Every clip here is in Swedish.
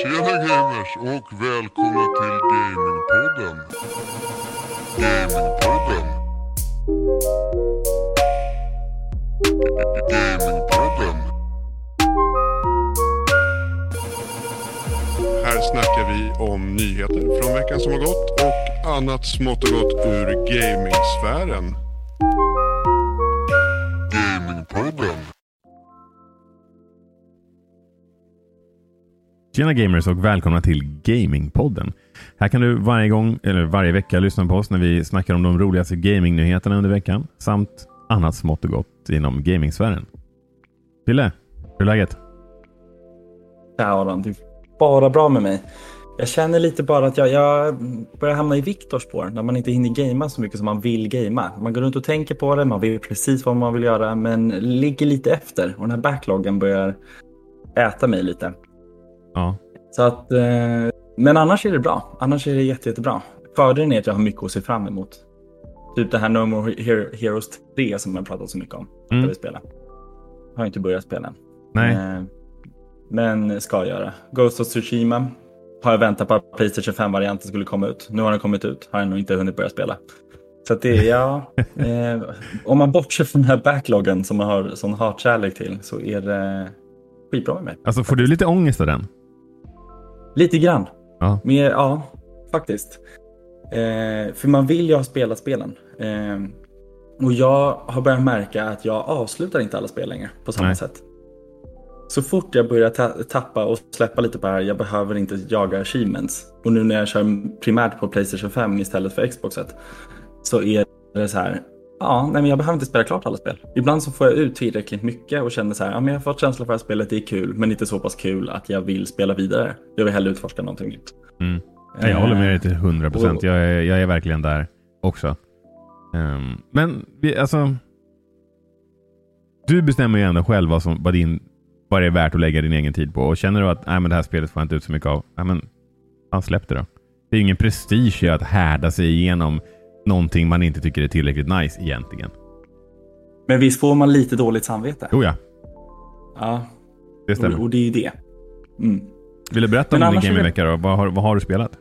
Tjena gamers och välkomna till Gamingpodden. Gamingpodden. Gamingpodden. Här snackar vi om nyheter från veckan som har gått och annat smått och gott ur gamingsfären. Gamingpodden. Tjena gamers och välkomna till Gamingpodden. Här kan du varje gång, eller varje vecka lyssna på oss när vi snackar om de roligaste gamingnyheterna under veckan samt annat smått och gott inom gamingsfären. Pille, hur är läget? Ja, Adam, det är bara bra med mig. Jag känner lite bara att jag, jag börjar hamna i Viktors spår när man inte hinner gamea så mycket som man vill gamea. Man går runt och tänker på det, man vet precis vad man vill göra men ligger lite efter och den här backloggen börjar äta mig lite. Ja. Så att, eh, men annars är det bra. Annars är det jätte, jättebra. Fördelen är att jag har mycket att se fram emot. Typ det här No More Hero- Heroes 3 som jag pratat så mycket om. Att Mm. jag vill spela. Har inte börjat spela än. Nej. Eh, Men ska göra. Ghost of Tsushima har jag väntat på att Playstation 5-varianten skulle komma ut. Nu har den kommit ut. Har jag nog inte hunnit börja spela. Så att det är, ja. eh, om man bortser från den här backloggen som man har sån hatkärlek till så är det skitbra med mig. Alltså får du lite ångest av den? Lite grann. Ja. Mer, ja, faktiskt. Eh, för man vill ju ha spelat spelen. Eh, och jag har börjat märka att jag avslutar inte alla spel längre på samma Nej. sätt. Så fort jag börjar ta- tappa och släppa lite på det här, jag behöver inte jaga achievements. Och nu när jag kör primärt på Playstation 5 istället för Xboxet så är det så här, ja, nej men jag behöver inte spela klart alla spel. Ibland så får jag ut tillräckligt mycket och känner så här, ja men jag har fått känsla för att spelet det är kul, men inte så pass kul att jag vill spela vidare. Jag vill hellre utforska någonting nytt. Mm. Jag håller med dig till 100 procent. Jag, är- jag är verkligen där också. Ehm, men vi, alltså. Du bestämmer ju ändå själv vad, som, vad, din, vad det är värt att lägga din egen tid på. Och känner du att Nej, men det här spelet får jag inte ut så mycket av. Nej, men fan släpp det då. Det är ju ingen prestige i att härda sig igenom någonting man inte tycker är tillräckligt nice egentligen. Men visst får man lite dåligt samvete? Jo ja, Ja, det och, stämmer. och det är ju det. Mm. Vill du berätta om Men din är det- gamingvecka då? Vad har, vad har du spelat?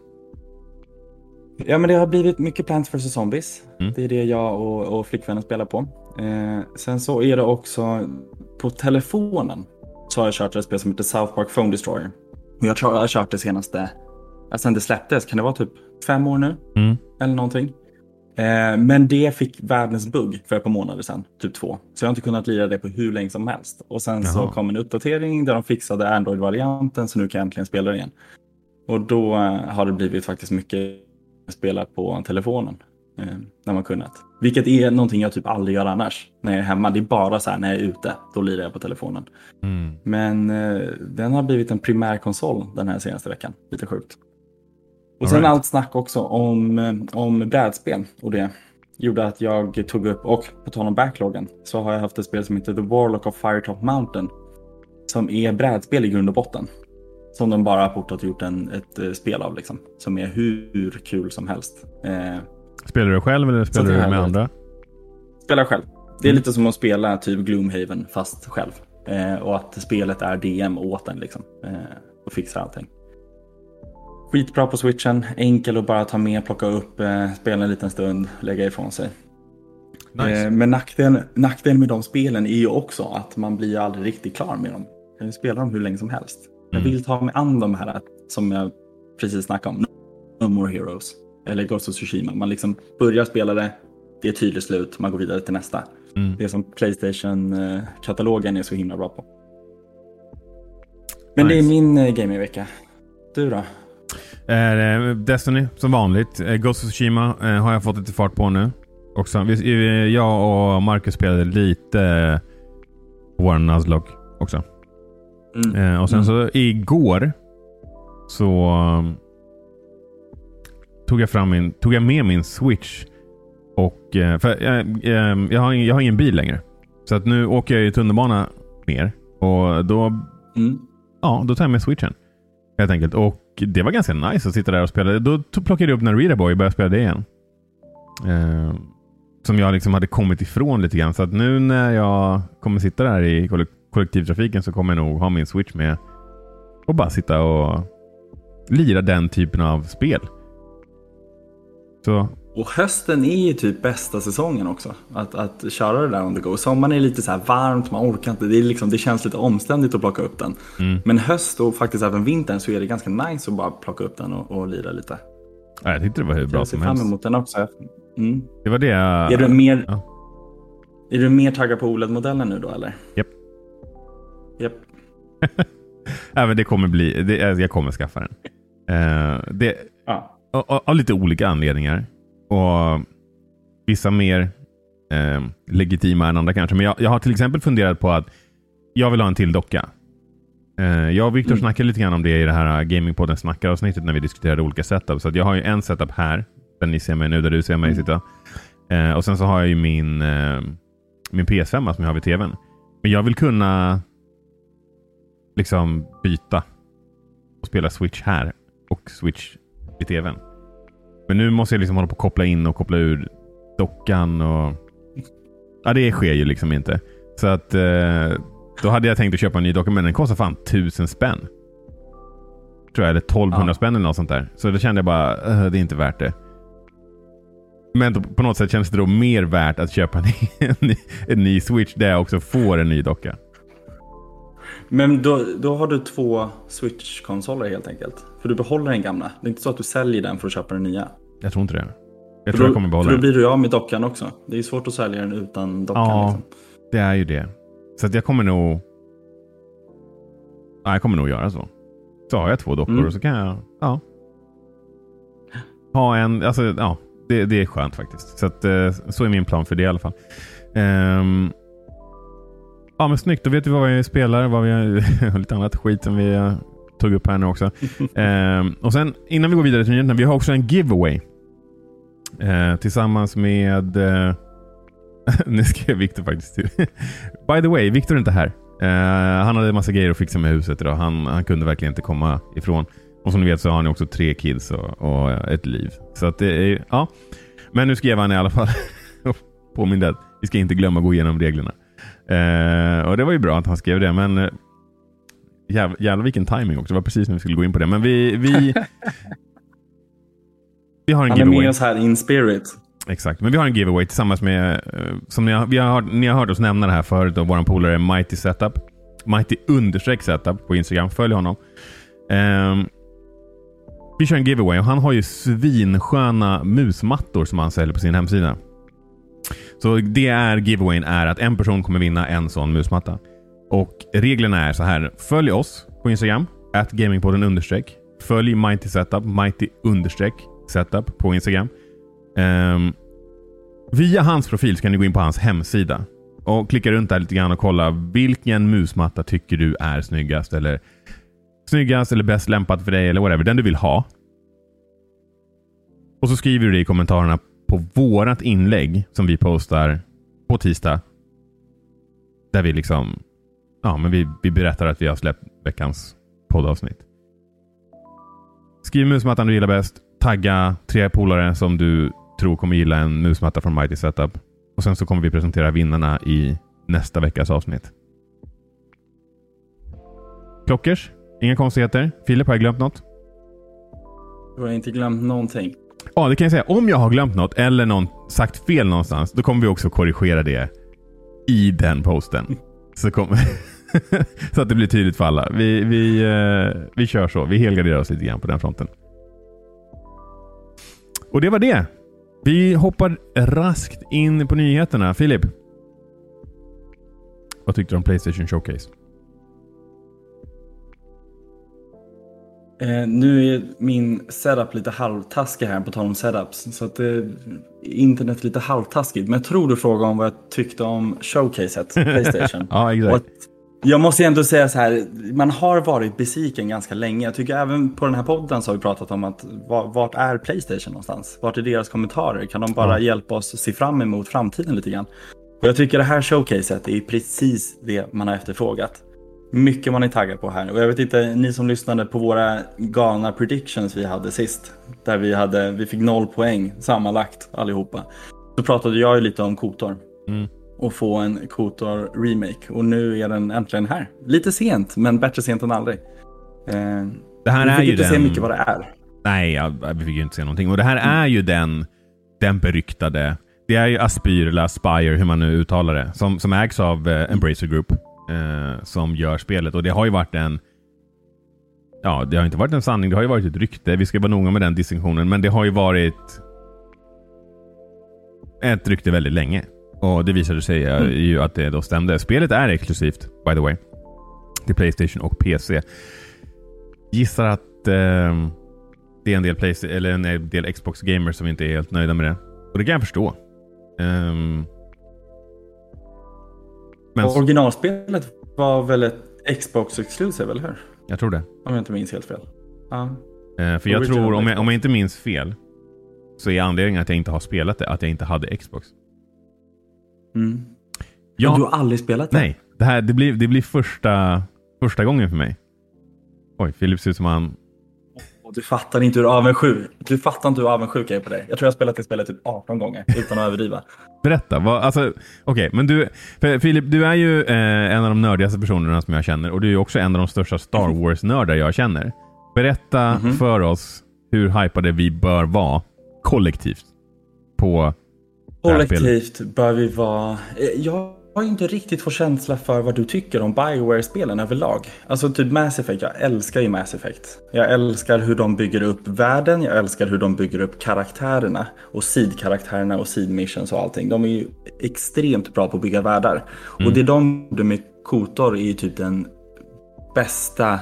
Ja, men det har blivit mycket Plants vs Zombies. Mm. Det är det jag och, och flickvännen spelar på. Eh, sen så är det också på telefonen så har jag kört ett spel som heter South Park Phone Destroyer. Och jag tror jag har kört det senaste, sen det släpptes, kan det vara typ fem år nu? Mm. Eller någonting. Eh, men det fick världens bugg för ett par månader sedan, typ två. Så jag har inte kunnat lira det på hur länge som helst. Och sen så Jaha. kom en uppdatering där de fixade Android-varianten så nu kan jag äntligen spela det igen. Och då eh, har det blivit faktiskt mycket spela på telefonen. Eh, när man kunnat. Vilket är någonting jag typ aldrig gör annars. När jag är hemma. Det är bara så här när jag är ute. Då lirar jag på telefonen. Mm. Men den har blivit en primär konsol den här senaste veckan. Lite sjukt. Och sen right. allt snack också om, eh, om brädspel och det gjorde att jag tog upp, och på tal om backloggen, så har jag haft ett spel som heter The Warlock of Firetop Mountain. Som är brädspel i grund och botten. Som de bara har portat och gjort en, ett eh, spel av liksom. Som är hur kul som helst. Eh, Spelar du själv eller spelar du med andra? Spela själv. Det är Mm. lite som att spela typ Gloomhaven fast själv. Eh, och att spelet är DM åt en liksom. Eh, och fixar allting. Skitbra på switchen, enkel att bara ta med, plocka upp, eh, spela en liten stund, lägga ifrån sig. Nice. Eh, men nackdelen, nackdelen med de spelen är ju också att man blir aldrig riktigt klar med dem. Jag kan ju spela dem hur länge som helst. Jag Mm. vill ta mig an de här som jag precis snackade om. No More Heroes. Eller Ghost of Tsushima. Man liksom börjar spela det, det är tydligt slut, man går vidare till nästa. Mm. Det som Playstation-katalogen är så himla bra på. Men det är Nice. min eh, gamingvecka. Du då? Eh, Destiny som vanligt. Eh, Ghost of Tsushima eh, har jag fått lite fart på nu. Också. Jag och Marcus spelade lite eh, War Nuzlocke också. Mm. Och sen Mm. så igår så um, tog jag fram min, tog jag med min Switch. Och, för, eh, eh, jag, har ingen, jag har ingen bil längre. Så att nu åker jag i tunnelbana mer. Och då, Mm. ja, då tar jag med Switchen. Helt enkelt. Och det var ganska nice att sitta där och spela. Då plockade jag upp Narita Boy och började spela det igen. Eh, som jag liksom hade kommit ifrån lite grann. Så att nu när jag kommer sitta där i kollektivtrafiken så kommer jag nog ha min switch med och bara sitta och lira den typen av spel. Så och hösten är ju typ bästa säsongen också. Att, att köra det där on the go. Sommaren är lite så här varmt, man orkar inte. Det, är liksom, det känns lite omständigt att plocka upp den. Men höst och faktiskt även vintern så är det ganska nice att bara plocka upp den och, och lira lite. ja, jag tyckte det var hur bra jag ser som fram helst. emot den också. Mm. Det var det jag... Är, du mer, Ja. är du mer taggad på OLED-modellen nu då eller? Japp. Japp. Ja, men det kommer bli... Det, jag kommer skaffa den. Eh, det, Ja. av- av lite olika anledningar. Och Vissa mer eh, legitima än andra kanske. Men jag, jag har till exempel funderat på att jag vill ha en till docka. Eh, jag och Viktor Mm. snackade lite grann om det i det här Gamingpodden snackar-avsnittet när vi diskuterade olika setup. Så jag har ju en setup här, där ni ser mig nu, där du ser mig Mm. sitta. Eh, och sen så har jag ju min, eh, min PS5 som jag har vid tvn. Men jag vill kunna liksom byta och spela Switch här och Switch vid tvn. Men nu måste jag liksom hålla på att koppla in och koppla ur dockan och... Ja, det sker ju liksom inte. Så att eh, då hade jag tänkt att köpa en ny docka, men den kostar fan tusen spänn. Tror jag, eller 1200 Ja. spänn eller något sånt där. Så då kände jag bara, "Eh, det är inte värt det. Men då, på något sätt känns det då mer värt att köpa en, en, ny, en ny Switch där jag också får en ny docka. Men då, då har du två Switch-konsoler helt enkelt. För du behåller den gamla. Det är inte så att du säljer den för att köpa den nya. Jag tror inte det. Jag För tror då, jag kommer behålla för då blir du av med dockan också. Det är svårt att sälja den utan dockan. Ja. Liksom. Det är ju det. Så att jag kommer nog... Ja, jag kommer nog göra så. Så har jag två dockor Mm. och så kan jag... Ja. Ha en... Alltså, ja. Det, det är skönt faktiskt. Så, att, eh, så är min plan för det i alla fall. Ehm, ja, men snyggt. Då vet vi vad vi spelar. Vad vi har, lite annat skit som vi eh, tog upp här nu också. Ehm, och sen innan vi går vidare till nyheterna. Vi har också en giveaway. Eh, tillsammans med... Eh, nu skrev Viktor faktiskt till. By the way, Viktor är inte här. Eh, han hade en massa grejer att fixa med huset idag. Han, han kunde verkligen inte komma ifrån. Och som ni vet så har han också tre kids och, och ett liv. Så att det är ja. Men nu skrev han i alla fall och påminde att vi ska inte glömma att gå igenom reglerna. Eh, och det var ju bra att han skrev det, men eh, jävlar, jävlar vilken timing också. Det var precis när vi skulle gå in på det. Men vi, vi, vi har en Han är giveaway. med oss här in spirit. Exakt, men vi har en giveaway tillsammans med, eh, som ni har, vi har, ni har hört oss nämna det här förut, och vår polare Mighty Setup. Mighty understreck setup på Instagram. Följ honom. Ehm, vi kör en giveaway och han har ju svinsköna musmattor som han säljer på sin hemsida. Så det är giveawayn är att en person kommer vinna en sån musmatta. Och reglerna är så här. Följ oss på Instagram, at gamingpodden understreck. Följ Mighty Setup, Mighty understreck setup på Instagram. Um, via hans profil så kan ni gå in på hans hemsida och klicka runt där lite grann och kolla vilken musmatta tycker du är snyggast eller snyggast eller bäst lämpad för dig eller whatever. Den du vill ha. Och så skriver du det i kommentarerna på vårat inlägg som vi postar på tisdag. Där vi liksom ja, men vi, vi berättar att vi har släppt veckans poddavsnitt. Skriv musmattan du gillar bäst. Tagga tre polare som du tror kommer gilla en musmatta från Mighty Setup. Och sen så kommer vi presentera vinnarna i nästa veckas avsnitt. Klockers? Inga konstigheter? Filip, har jag glömt något? Du har inte glömt någonting. Ja, det kan jag säga. Om jag har glömt något eller någon sagt fel någonstans, då kommer vi också korrigera det i den posten. Så, kommer så att det blir tydligt för alla. Vi, vi, eh, vi kör så. Vi helgarderar oss lite grann på den fronten. Och det var det. Vi hoppar raskt in på nyheterna. Filip? Vad tyckte du om Playstation Showcase? Eh, nu är min setup lite halvtaskig här på tal om setups. Så att eh, internet lite halvtaskigt. Men jag tror du frågar om vad jag tyckte om showcaset Playstation. Ja, Och exakt. att, jag måste ändå säga så här, man har varit besviken ganska länge. Jag tycker även på den här podden så har vi pratat om att va- vart är Playstation någonstans? Vart är deras kommentarer? Kan de bara hjälpa oss se fram emot framtiden lite grann? Och jag tycker det här showcaset är precis det man har efterfrågat. Mycket man är taggad på här. Och jag vet inte, ni som lyssnade på våra galna predictions vi hade sist. Där vi, hade, vi fick noll poäng sammanlagt allihopa. Så pratade jag ju lite om Kotor Mm. Och få en Kotor remake. Och nu är den äntligen här. Lite sent, men bättre sent än aldrig. Eh, Det här Vi är fick ju inte den... se mycket vad det är. Nej, ja, vi fick ju inte se någonting. Och det här är ju den, den beryktade... Det är ju Aspyr eller Aspire, hur man nu uttalar det, som, som ägs av eh, Embracer Group. Eh, som gör spelet. Och det har ju varit en... Ja, det har inte varit en sanning. Det har ju varit ett rykte. Vi ska vara noga med den distinktionen. Men det har ju varit ett rykte väldigt länge. Och det visade sig Mm. ju att det då stämde. Spelet är exklusivt, by the way. Till Playstation och PC. Gissar att eh, det är en del, Playsta- eller en del Xbox-gamers som inte är helt nöjda med det. Och det kan jag förstå. Ehm, men originalspelet var väl ett Xbox Exclusive, eller hur? jag tror det. Om jag inte minns helt fel. Ja. Eh, för jag tror, om jag, om jag inte minns fel, så är anledningen att jag inte har spelat det att jag inte hade Xbox. Mm. Ja, du har aldrig spelat det? nej. Det, här, det, blir, det blir första, första gången för mig. Oj, Filip ser ut som han... Du fattar inte hur avundsjuk, du fattar inte hur avundsjuk jag är på dig. Jag tror jag har spelat det spelet typ 18 gånger utan att överdriva. Berätta. Vad, alltså, Okej, men du... Filip, du är ju eh, en av de nördigaste personerna som jag känner och du är också en av de största Star Wars-nördar jag känner. Berätta Mhm. för oss hur hypade vi bör vara kollektivt på. Kollektivt bör vi vara... Eh, Jag har ju inte riktigt fått känsla för vad du tycker om Bioware-spelen överlag. Alltså typ Mass Effect, jag älskar ju Mass Effect. Jag älskar hur de bygger upp världen, jag älskar hur de bygger upp karaktärerna. Och sidkaraktärerna och sidmissions och allting. De är ju extremt bra på att bygga världar. Och det de gjorde med Kotor är ju typ den bästa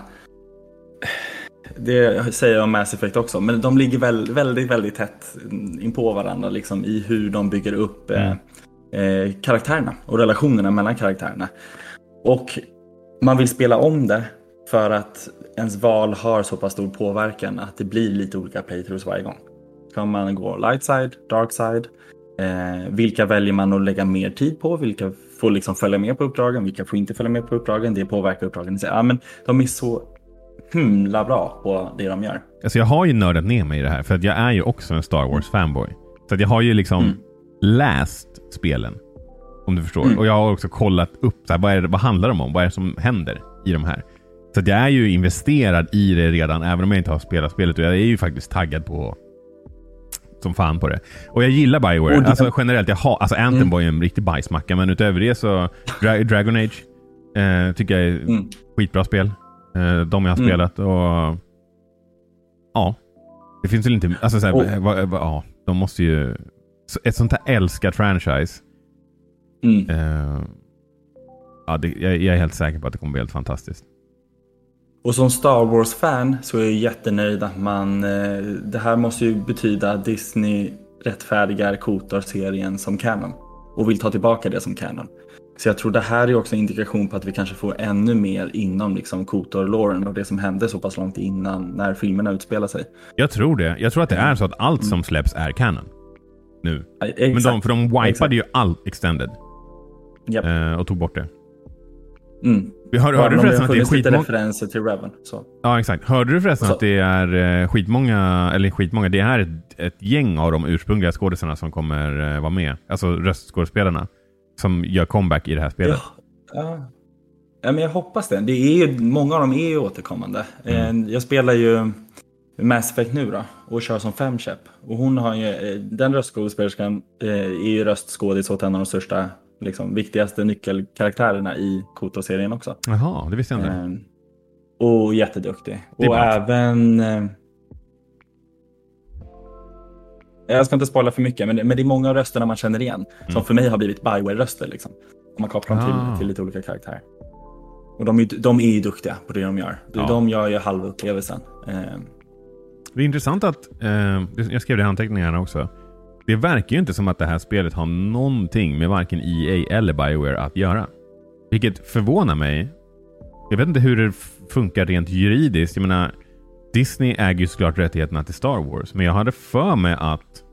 det säger jag om Mass Effect också, men de ligger väl, väldigt, väldigt tätt in på varandra liksom, i hur de bygger upp eh, eh, karaktärerna och relationerna mellan karaktärerna. Och man vill spela om det för att ens val har så pass stor påverkan att det blir lite olika playthroughs varje gång. Ska man gå light side, dark side? Eh, vilka väljer man att lägga mer tid på? Vilka får liksom följa med på uppdragen? Vilka får inte följa med på uppdragen? Det påverkar uppdragen. i sig. Ja, men de är så himla bra på det de gör. Alltså jag har ju nördat ner mig i det här för att jag är ju också en Star Wars-fanboy. Så att jag har ju liksom Mm. läst spelen. Om du förstår. Och jag har också kollat upp så här, vad, är det, vad handlar de om? Vad är det som händer i de här? Så att jag är ju investerad i det redan, även om jag inte har spelat spelet. Och jag är ju faktiskt taggad på som fan på det. Och jag gillar Bioware. Det- Alltså generellt, jag har, alltså Anthem Mm. var ju en riktig bajsmacka, men utöver det så Dra Dragon Age eh, tycker jag är Mm. skitbra spel. Eh, de jag har Mm. spelat och ja. Det finns väl inte, alltså såhär, Och- va, va, ja, de måste ju, ett sånt här älskat franchise. Mm. Eh, ja, det, jag, jag är helt säker på att det kommer bli helt fantastiskt. Och som Star Wars-fan så är jag jättenöjd att man... Eh, det här måste ju betyda att Disney rättfärdigar Kotor-serien som canon. Och vill ta tillbaka det som canon. Så jag tror det här är också en indikation på att vi kanske får ännu mer inom liksom Kotor-loren och det som hände så pass långt innan när filmerna utspelar sig. Jag tror det. Jag tror att det är så att allt som släpps är canon. Nu. Eh, Men Exakt. de, för de wipade Exakt. ju allt extended. Japp. eh, och tog bort det. Mm. Hör, hörde du förresten att det är skitmånga... referenser till Revan. Så. Ja, exakt. Hörde du förresten Så- att det är eh, skitmånga, eller skitmånga, det är ett, ett gäng av de ursprungliga skådisarna som kommer eh, vara med. Alltså röstskådespelarna. Som gör comeback i det här spelet. Ja, ja. ja, men jag hoppas det. det är ju, många av dem är ju återkommande. Mm. Eh, Jag spelar ju Mass Effect nu då och kör som femkäpp. Och hon har ju, eh, den röstskådespelerskan eh, är ju röstskådis åt en av de största, liksom, viktigaste nyckelkaraktärerna i Koto-serien också. Jaha, det visste jag inte. Och jätteduktig. Och även... Jag ska inte spoila för mycket, men det, men det är många av rösterna man känner igen. Som för mig har blivit Bioware-röster. Liksom. Om man kopplar dem Mm. Ah. till, till lite olika karaktärer. Och de är, de är ju duktiga på det de gör. De, Ja. de gör ju halva upplevelsen. Eh, Det är intressant att, eh, jag skrev det i anteckningarna också. Det verkar ju inte som att det här spelet har någonting med varken EA eller Bioware att göra. Vilket förvånar mig. Jag vet inte hur det funkar rent juridiskt. Jag menar, Disney äger ju såklart rättigheterna till Star Wars. Men jag hade för mig att...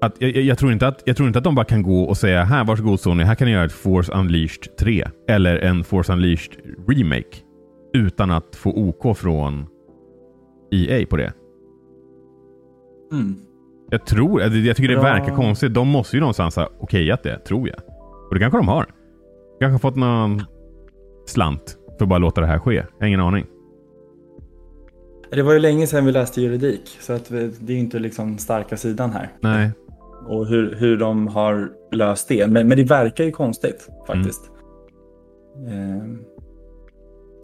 att jag, jag, tror inte att jag tror inte att de bara kan gå och säga här varsågod Sony, här kan ni göra ett Force Unleashed 3. Eller en Force Unleashed Remake. Utan att få OK från EA på det. mm. Jag tror, jag jag tycker det Ja. verkar konstigt. De måste ju någonstans ha okejat det, tror jag. Och det kanske de har. Kanske fått någon slant för att bara låta det här ske? Jag har ingen aning. Det var ju länge sedan vi läste juridik, så att vi, det är inte liksom starka sidan här. Nej. Och hur, hur de har löst det. Men, men det verkar ju konstigt faktiskt. Mm.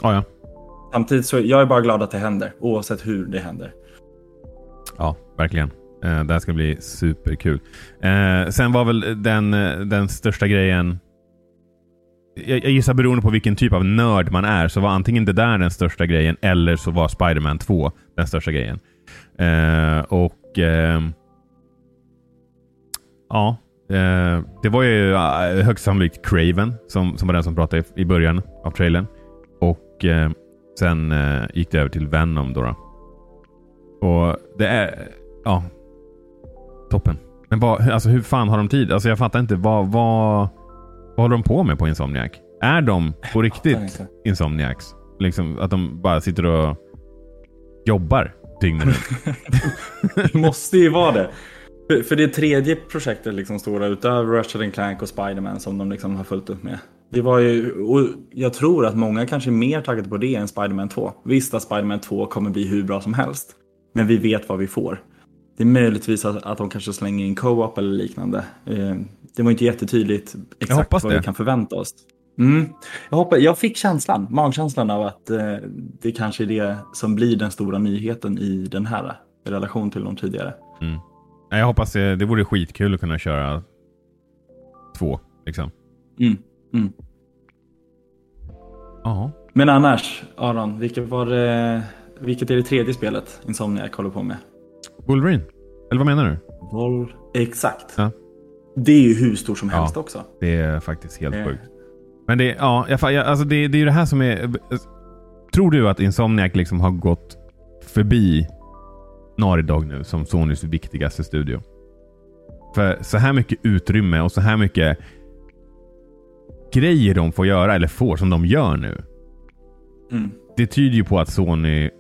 Ah, ja. Samtidigt så jag är bara glad att det händer, oavsett hur det händer. Ja, verkligen. Eh, det här ska bli superkul. Eh, sen var väl den, eh, den största grejen jag, jag gissar beroende på vilken typ av nörd man är så var antingen det där den största grejen eller så var Spiderman 2 den största grejen. Eh, och eh, Ja, eh, det var ju eh, högst sannolikt Craven som, som var den som pratade i, i början av trailern. Och eh, sen eh, gick det över till Venom då. då. Och det är... Ja. Toppen. Men vad, alltså hur fan har de tid? Alltså jag fattar inte. Vad, vad, vad håller de på med på Insomniac? Är de på riktigt Insomniacs? Liksom att de bara sitter och jobbar dygnet runt? det måste ju vara det. För, för det tredje projektet liksom stora utöver Ratchet Clank och Spiderman som de liksom har fullt upp med. Det var ju, och jag tror att många kanske är mer taggade på det än Spiderman 2. Visst att Spiderman 2 kommer bli hur bra som helst. Men vi vet vad vi får. Det är möjligtvis att, att de kanske slänger in co-op eller liknande. Eh, det var inte jättetydligt exakt vad det. vi kan förvänta oss. Mm. Jag, hoppas, jag fick känslan, magkänslan av att eh, det kanske är det som blir den stora nyheten i den här i relation till de tidigare. Mm. Jag hoppas det, det vore skitkul att kunna köra två. Liksom. Mm. Mm. Men annars, Aron, vilket, var det, vilket är det tredje spelet Insomniac håller på med? Wolverine. Eller vad menar du? Vol Exakt. Ja. Det är ju hur stort som helst ja, också. Det är faktiskt helt eh. sjukt. Men det, ja, jag, alltså det, det är ju det här som är... Tror du att Insomniac liksom har gått förbi Naughty Dog nu som Sonys viktigaste studio? För så här mycket utrymme och så här mycket grejer de får göra, eller får, som de gör nu. Mm. Det tyder ju på att Sony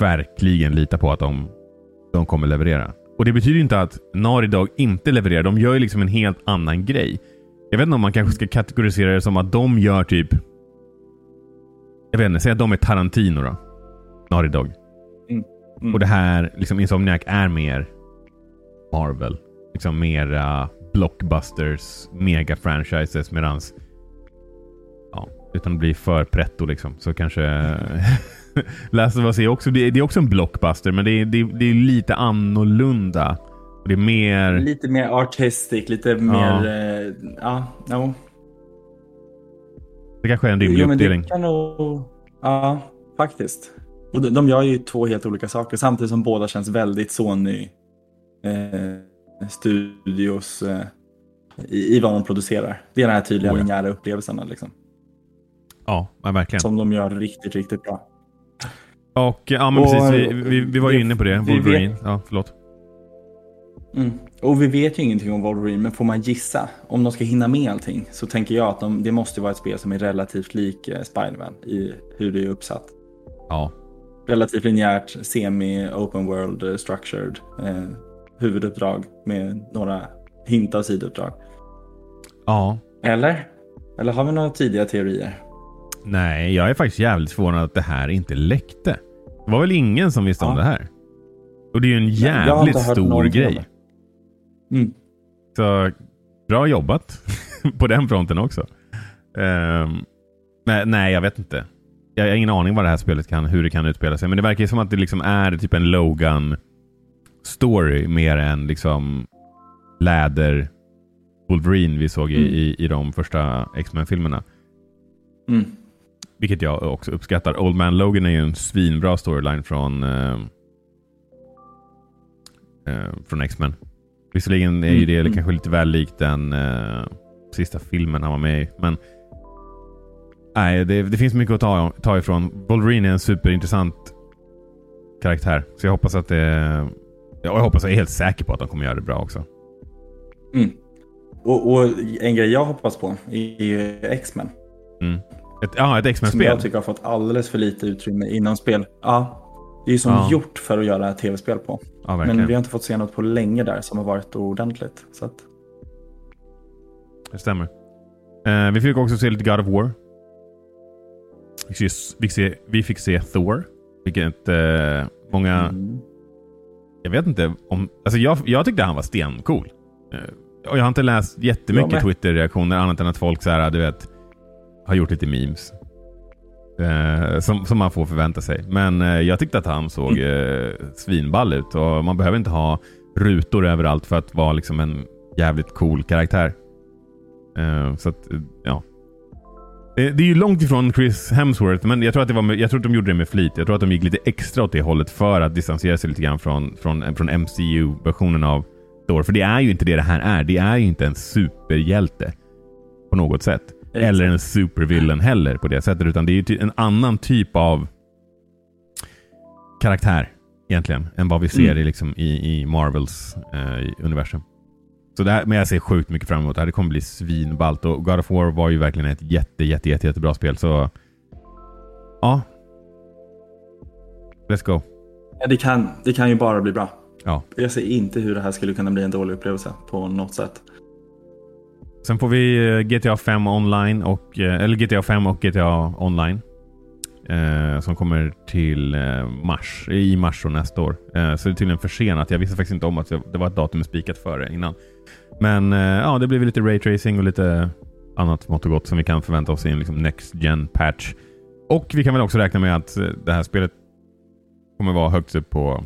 verkligen litar på att de, de kommer leverera. Och det betyder inte att Naughty Dog inte levererar. De gör ju liksom en helt annan grej. Jag vet inte om man kanske ska kategorisera det som att de gör typ... Jag vet inte, säg att de är Tarantino då. Naughty Dog. Mm. Mm. Och det här, liksom Insomniac är mer Marvel. Liksom mera blockbusters, mega-franchises medans... Utan att bli för pretto liksom. Så kanske... Last of Us är också, det är också en blockbuster, men det är, det är, det är lite annorlunda. Det är mer... Lite mer artistic, lite ja. mer... Uh, ja, no. Det kanske är en rimlig uppdelning. Nog, ja, faktiskt. Och de, de gör ju två helt olika saker samtidigt som båda känns väldigt Sony eh, studios eh, i, i vad de producerar. Det är den här tydliga oh, ja. linjära upplevelsen. Liksom. Ja, verkligen. Som de gör riktigt, riktigt bra. Och ja, men och, precis. Vi, vi, vi var ju inne på det. Wolverine. Vet... Ja, förlåt. Mm. Och vi vet ju ingenting om Wolverine, men får man gissa, om de ska hinna med allting, så tänker jag att de, det måste vara ett spel som är relativt lik eh, Spiderman i hur det är uppsatt. Ja. Relativt linjärt, semi-open world eh, structured eh, huvuduppdrag med några hint av sidouppdrag. Ja. Eller? Eller har vi några tidiga teorier? Nej, jag är faktiskt jävligt förvånad att det här inte läckte. Det var väl ingen som visste ja. om det här? Och det är ju en jävligt stor grej. Mm. Så bra jobbat på den fronten också. Um, nej, nej, jag vet inte. Jag har ingen aning vad det här spelet kan, hur det kan utspela sig. Men det verkar som att det liksom är typ en Logan story mer än liksom läder Wolverine vi såg mm. i, i de första X-Men-filmerna. Mm. Vilket jag också uppskattar. Old Man Logan är ju en svinbra storyline från uh, uh, från X-Men. Visserligen är ju det mm. kanske lite väl likt den uh, sista filmen han var med i. Men nej, det, det, finns mycket att ta, ta ifrån. Wolverine är en superintressant karaktär. Så jag hoppas att det... Jag hoppas, jag är helt säker på att de kommer göra det bra också. Mm. Och, och, en grej jag hoppas på är ju X-Men. Mm. Ett, ja, ett X-Men-spel. Som jag tycker har fått alldeles för lite utrymme inom spel. Ja, det är ju som ja. gjort för att göra tv-spel på. Ja, Men vi har inte fått se något på länge där som har varit ordentligt. Så att... Det stämmer. Uh, vi fick också se lite God of War. Vi fick se, vi fick se, vi fick se Thor. Vilket eh, många... Mm. Jag vet inte om... Alltså jag, jag tyckte han var stencool. Eh, och jag har inte läst jättemycket. Twitter-reaktioner annat än att folk så här, du vet, har gjort lite memes. Eh, som, som man får förvänta sig. Men eh, jag tyckte att han såg eh, svinball ut och man behöver inte ha rutor överallt för att vara liksom en jävligt cool karaktär. Eh, så att, eh, ja. Det, det är ju långt ifrån Chris Hemsworth, men jag tror, att det var med, jag tror att de gjorde det med flit. Jag tror att de gick lite extra åt det hållet för att distansera sig lite grann från, från, från MCU-versionen av Thor. För det är ju inte det det här är. Det är ju inte en superhjälte på något sätt. Eller en supervillain heller på det sättet. Utan det är ju en annan typ av karaktär egentligen. Än vad vi ser Mm. i, liksom, i, i Marvels eh, universum. Så det här, men jag ser sjukt mycket fram emot det här. Det kommer bli svinballt. Och God of War var ju verkligen ett jätte, jätte, jätte, jättebra spel. Så ja. Let's go. Ja, det, kan, det kan ju bara bli bra. Ja. Jag ser inte hur det här skulle kunna bli en dålig upplevelse på något sätt. Sen får vi eh, GTA 5 online och, eh, eller GTA 5 och GTA online. Eh, som kommer till eh, mars, i mars och nästa år. Eh, så det är tydligen försenat. Jag visste faktiskt inte om att det var ett datum spikat före innan. Men eh, ja, det blir väl lite raytracing och lite annat mått och gott som vi kan förvänta oss i en liksom, next gen patch. Och vi kan väl också räkna med att det här spelet kommer vara högt upp på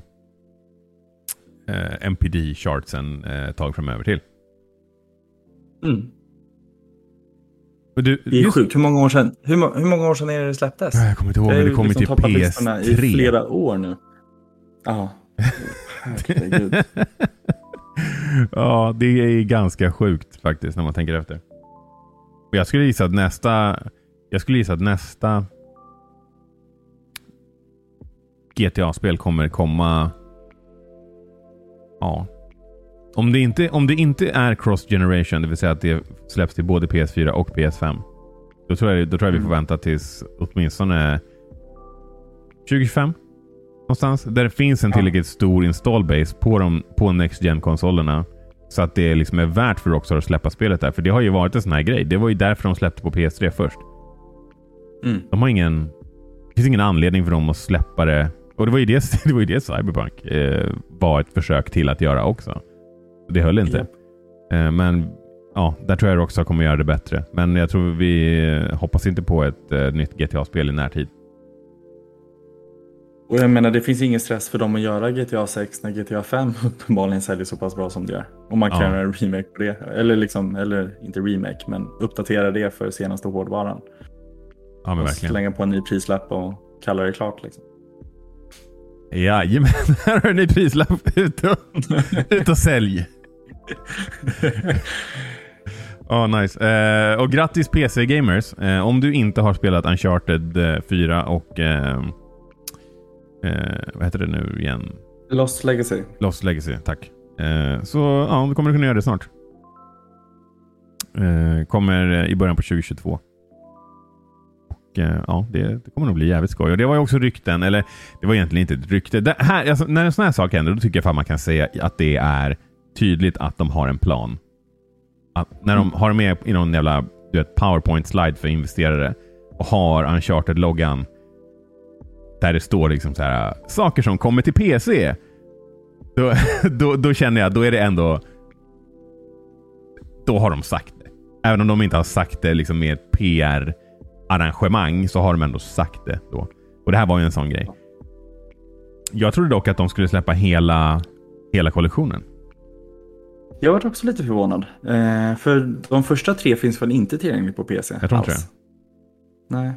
eh, MPD-chartsen eh, ett tag framöver till. Mm. Du, Det är just- sjukt. Hur många år sedan, hur, hur många år sedan är det det släpptes? Jag kommer inte ihåg, men det kommer liksom till toppat listorna I PS3. flera år nu. Ja. Herregud. ja, det är ganska sjukt faktiskt när man tänker efter. Och jag skulle gissa att nästa... Jag skulle gissa att nästa GTA-spel kommer komma... Ja. Om det, inte, om det inte är cross generation, det vill säga att det släpps till både PS4 och PS5. Då tror jag, då tror jag vi får Mm. vänta tills åtminstone 2025. Någonstans. Där det finns en tillräckligt stor install base på, de, på Next gen-konsolerna. Så att det liksom är värt för Rockstar att släppa spelet där. För det har ju varit en sån här grej. Det var ju därför de släppte på PS3 först. Mm. De har ingen... Det finns ingen anledning för dem att släppa det. Och det var ju det, det, var ju det Cyberpunk eh, var ett försök till att göra också. Det höll inte. Eh, men ja, där tror jag Rockstar kommer göra det bättre. Men jag tror vi eh, hoppas inte på ett eh, nytt GTA-spel i närtid. Och jag menar, det finns ingen stress för dem att göra GTA 6 när GTA 5 uppenbarligen säljer så pass bra som det gör. Om man kan Ja. göra en remake på det. Eller, liksom, eller inte remake, men uppdatera det för senaste hårdvaran. Ja, men och verkligen. slänga på en ny prislapp och kalla det klart. Liksom. Jajamän, här har du en ny prislapp. Ut och, ut och sälj. Ja, nice. Eh, och grattis PC-gamers. Eh, om du inte har spelat Uncharted eh, 4 och... Eh, eh, vad heter det nu igen? Lost Legacy. Lost Legacy, tack. Eh, så ja, du kommer kunna göra det snart. Eh, kommer eh, i början på 2022. Och eh, ja, det, det kommer nog bli jävligt skoj. Och det var ju också rykten, eller det var egentligen inte ett rykte. Det här, alltså, när en sån här sak händer, då tycker jag fan man kan säga att det är tydligt att de har en plan. Att när de har med i någon jävla du vet, powerpoint-slide för investerare och har Uncharted-loggan där det står liksom så här saker som kommer till PC. Då, då, då känner jag, då är det ändå... Då har de sagt det. Även om de inte har sagt det liksom med ett PR-arrangemang så har de ändå sagt det då. Och det här var ju en sån grej. Jag trodde dock att de skulle släppa hela, hela kollektionen. Jag var också lite förvånad. Eh, för de första tre finns väl inte tillgängliga på PC? Jag tror inte alls. Nej.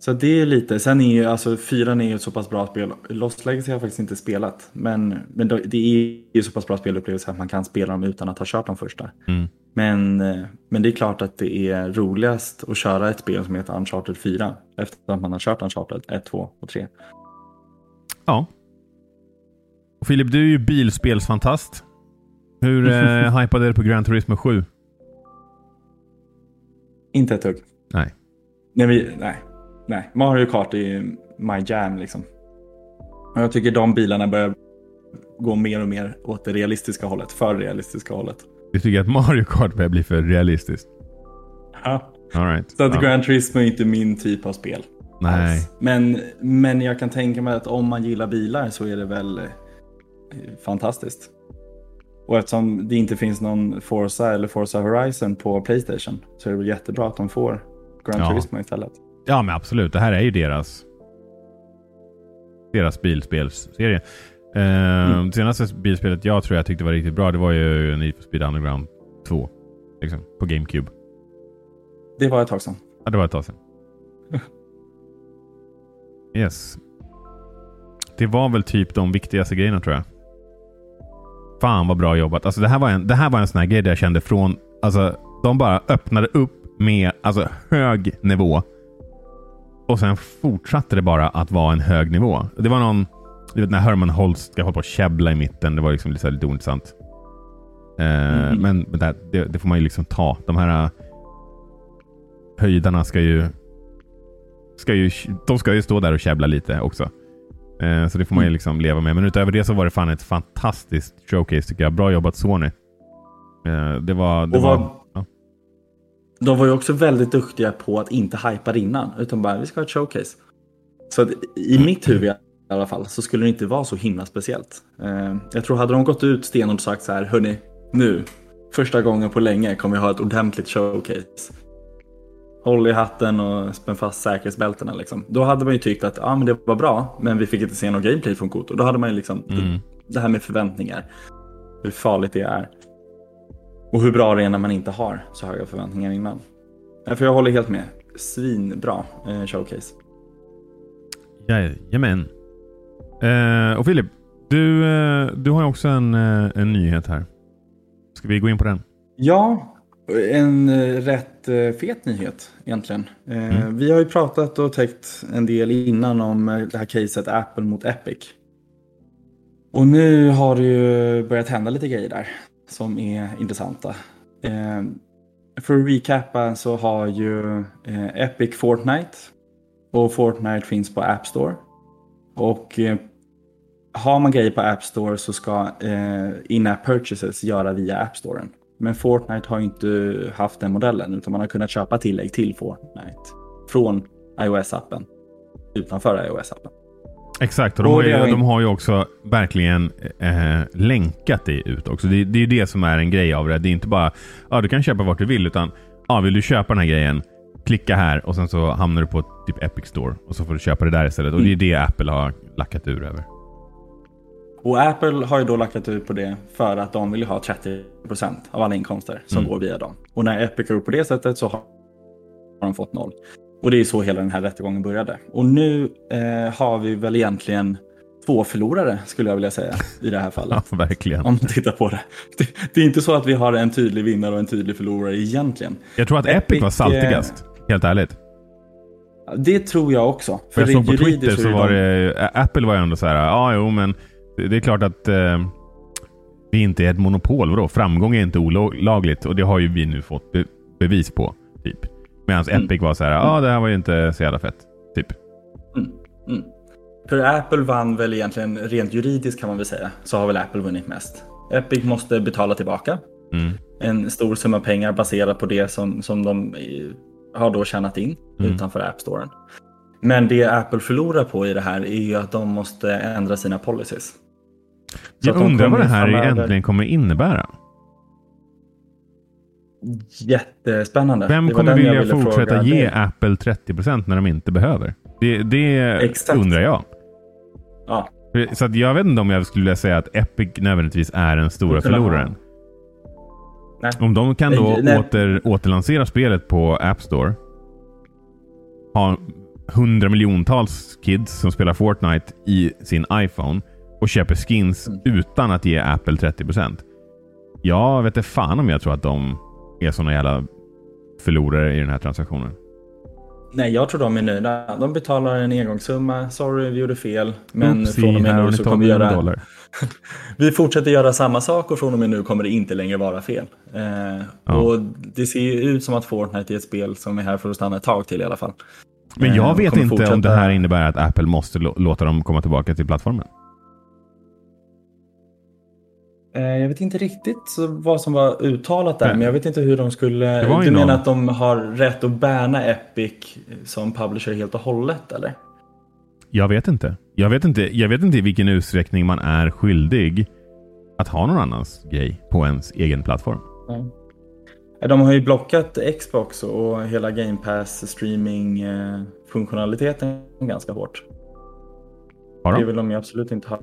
Så det är lite, sen är ju alltså fyran är ju ett så pass bra spel. Lost Legacy har jag faktiskt inte spelat. Men, men det är ju så pass bra spelupplevelse att man kan spela dem utan att ha kört de första. Mm. Men, eh, men det är klart att det är roligast att köra ett spel som heter Uncharted 4. Efter att man har kört Uncharted 1, 2 och 3. Ja. Och Filip, du är ju bilspelsfantast. Hur eh, hypade är du på Gran Turismo 7? Inte ett hugg. Nej. Nej, vi, nej, nej. Mario Kart är ju my jam liksom. Och jag tycker de bilarna börjar gå mer och mer åt det realistiska hållet. För realistiska hållet. Du tycker att Mario Kart börjar bli för realistiskt? Ja. All right. Så att ja. Gran Turismo är inte min typ av spel. Nej. alls. Men, men jag kan tänka mig att om man gillar bilar så är det väl eh, fantastiskt. Och eftersom det inte finns någon Forza eller Forza Horizon på Playstation så är det väl jättebra att de får Gran Ja. Turismo istället. Ja, men absolut. Det här är ju deras deras bilspelsserie. Eh, Mm. Det senaste bilspelet jag tror jag tyckte var riktigt bra, det var ju Need for Speed Underground 2. Liksom, på GameCube. Det var ett tag sedan. Ja, det var ett tag sedan. Yes. Det var väl typ de viktigaste grejerna tror jag. Fan vad bra jobbat. Alltså det här var en, det här var en sån här grej där jag kände från... Alltså, de bara öppnade upp med alltså, hög nivå. Och sen fortsatte det bara att vara en hög nivå. Det var någon... Du vet när Herman Holst ska hålla på och käbbla i mitten. Det var liksom lite, lite ointressant. Eh. Men men det, det, det får man ju liksom ta. De här eh, höjdarna ska ju, ska ju... De ska ju stå där och käbbla lite också. Eh, Så det får man ju Mm. liksom leva med. Men utöver det så var det fan ett fantastiskt showcase tycker jag. Bra jobbat Sony. Eh, Det var... Det var vad- ja. De var ju också väldigt duktiga på att inte hypa innan, utan bara vi ska ha ett showcase. Så att i mitt huvud i alla fall så skulle det inte vara så himla speciellt. Eh, Jag tror hade de gått ut stenhårt och sagt så här, hörni, nu, första gången på länge kommer vi ha ett ordentligt showcase. Håll i hatten och spänn fast säkerhetsbältena liksom. Då hade man ju tyckt att ja, men det var bra, men vi fick inte se någon gameplay från Koto. Då hade man ju liksom Mm. det här med förväntningar. Hur farligt det är. Och hur bra det är när man inte har så höga förväntningar innan. För jag håller helt med. Svinbra eh, showcase. Jajamän. Eh, och Filip, du, eh, du har ju också en, eh, en nyhet här. Ska vi gå in på den? Ja, en eh, rätt eh, fet nyhet egentligen. Eh, Mm. Vi har ju pratat och täckt en del innan om det här caset Apple mot Epic. Och nu har det ju börjat hända lite grejer där som är intressanta. För att recappa så har ju Epic Fortnite och Fortnite finns på App Store. Och har man grejer på App Store så ska in-app purchases göra via App Storen. Men Fortnite har inte haft den modellen utan man har kunnat köpa tillägg till Fortnite från iOS-appen utanför iOS-appen. Exakt, och de, har ju, de har ju också verkligen eh, länkat det ut också. Det, det är ju det som är en grej av det. Det är inte bara ja, du kan köpa vart du vill, utan ja, vill du köpa den här grejen, klicka här och sen så hamnar du på typ Epic Store och så får du köpa det där istället. Och det är det Apple har lackat ur över. Och Apple har ju då lackat ut på det för att de vill ha 30% av alla inkomster som Mm. går via dem. Och när Epic går på det sättet så har de fått noll. Och det är så hela den här rättegången började. Och nu eh, har vi väl egentligen två förlorare skulle jag vilja säga i det här fallet. Ja, verkligen. Om man tittar på det. det. Det är inte så att vi har en tydlig vinnare och en tydlig förlorare egentligen. Jag tror att Epic, Epic, var saltigast. Helt ärligt. Det tror jag också. För jag det såg på Twitter så var de- det... Apple var ju ändå så här, ja jo men det är klart att eh, det inte är ett monopol. Vadå? Framgång är inte olagligt och det har ju vi nu fått be bevis på. Typ. Medan Mm. Epic var så här, ja det här var ju inte så jävla fett. Typ. Mm. För Apple vann väl egentligen, rent juridiskt kan man väl säga, så har väl Apple vunnit mest. Epic måste betala tillbaka Mm. en stor summa pengar baserat på det som, som de eh, har då tjänat in Mm. utanför App Storen. Men det Apple förlorar på i det här är ju att de måste ändra sina policies. Så Jag undrar vad det här framöver- egentligen kommer innebära. Jättespännande. Vem kommer vilja fortsätta fråga ge. Apple 30% när de inte behöver? Det, det Exakt. undrar jag. Ja. Så att jag vet inte om jag skulle vilja säga att Epic nödvändigtvis är den stora förloraren. Nej. Om de kan då nej. åter, återlansera spelet på App Store. Ha hundra miljontals kids som spelar Fortnite i sin iPhone och köper skins Mm. utan att ge Apple 30%. Jag vet inte fan om jag tror att de är såna jävla förlorare i den här transaktionen. Nej, jag tror de är nöjda. De betalar en engångssumma. Sorry, vi gjorde fel. Men Oopsie, från och med nu så 12 kommer vi göra... dollar. Vi fortsätter göra samma sak och från och med nu kommer det inte längre vara fel. Eh, Ja. Och det ser ju ut som att Fortnite är ett spel som är här för att stanna ett tag till i alla fall. Men Eh, jag och vet inte om fortsätta- det här innebär att Apple måste lå- låta dem komma tillbaka till plattformen. Eh, Jag vet inte riktigt vad som var uttalat där, Nej. men jag vet inte hur de skulle... Du menar någon- att de har rätt att bärna Epic som publisher helt och hållet, eller? Jag vet inte. Jag vet inte, jag vet inte i vilken utsträckning man är skyldig att ha någon annans grej på ens egen plattform. Ja, De har ju blockat Xbox och hela Game Pass streaming-funktionaliteten ganska hårt. Har Det de? vill de ju absolut inte ha.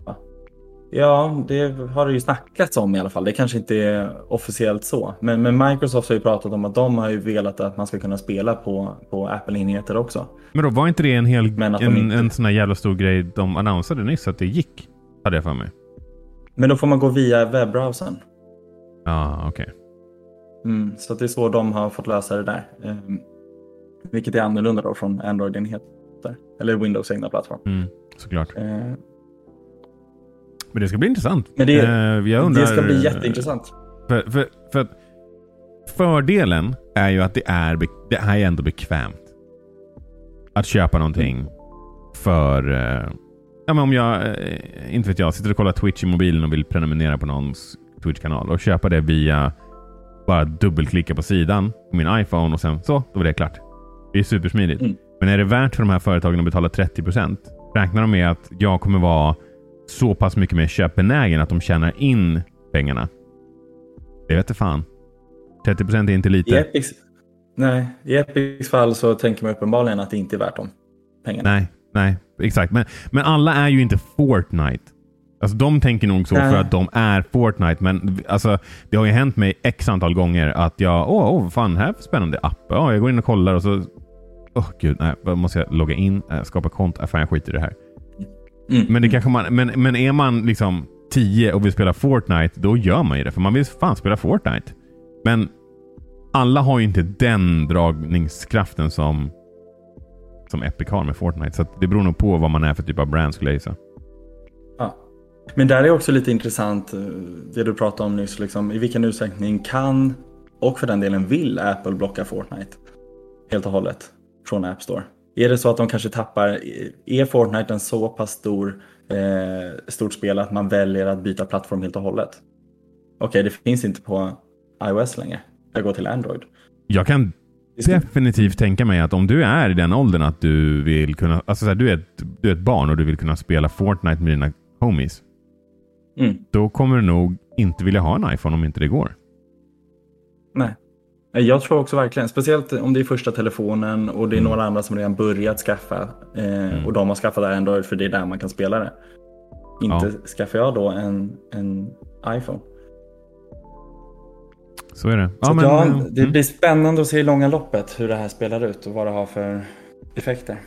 Ja, det har det ju snackats om i alla fall. Det kanske inte är officiellt så. Men, men Microsoft har ju pratat om att de har ju velat att man ska kunna spela på, på Apple-enheter också. Men då var inte det en hel en, inte- en sån här jävla stor grej de annonsade nyss att det gick? Hade jag för mig. Men då får man gå via webbrowsern. Ja, ah, okej. Mm, så det är så de har fått lösa det där. Ehm, vilket är annorlunda då från Android-enheter. Eller Windows egna plattform. Mm, såklart. Ehm, Men det ska bli intressant. Men det- Eh, jag undrar, det ska bli jätteintressant. För, för, för fördelen är ju att det är, det är ändå bekvämt. Att köpa någonting för... Eh, ja, men om jag, eh, inte vet jag, sitter och kollar Twitch i mobilen och vill prenumerera på någons Twitch-kanal och köpa det via bara dubbelklicka på sidan på min iPhone och sen så, då var det klart. Det är supersmidigt. Mm. Men är det värt för de här företagen att betala 30% Räknar de med att jag kommer vara så pass mycket mer köpbenägen att de tjänar in pengarna? Det vet inte fan. 30% är inte I lite. Epics, nej, I Epics fall så tänker man uppenbarligen att det inte är värt de pengarna. Nej, nej, exakt. Men, men alla är ju inte Fortnite. Alltså de tänker nog så Nej. för att de är Fortnite, men alltså, det har ju hänt mig x antal gånger att jag, åh, åh fan, här är spännande app. Ja, jag går in och kollar och så, åh gud, nej, måste jag logga in, äh, skapa konto, äh, fan jag skiter i det här. Mm. Men, det kanske man, men, men är man liksom 10 och vill spela Fortnite, då gör man ju det. För man vill fan spela Fortnite. Men alla har ju inte den dragningskraften som, som Epic har med Fortnite. Så det beror nog på vad man är för typ av brand skulle jag gissa. Ja. Men där är också lite intressant eh, det du pratade om nyss. Liksom, I vilken utsträckning kan och för den delen vill Apple blocka Fortnite helt och hållet från App Store? Är det så att de kanske tappar, är Fortnite en så pass stor, eh, stort spel att man väljer att byta plattform helt och hållet? Okej, det finns inte på iOS längre. Jag går till Android. Jag kan definitivt tänka mig att om du är i den åldern att du vill kunna... Alltså så här, du, är ett, du är ett barn och du vill kunna spela Fortnite med dina homies. Mm. Då kommer du nog inte vilja ha en iPhone om inte det går. Nej. Nej, Jag tror också verkligen, speciellt om det är första telefonen och det är några andra som redan börjat skaffa eh, och de har skaffat Android för det är där man kan spela det. Inte skaffar jag då en, en iPhone. Så är det. Så men, att ja, eh, det mm. blir spännande att se i långa loppet hur det här spelar ut och vad det har för effekter.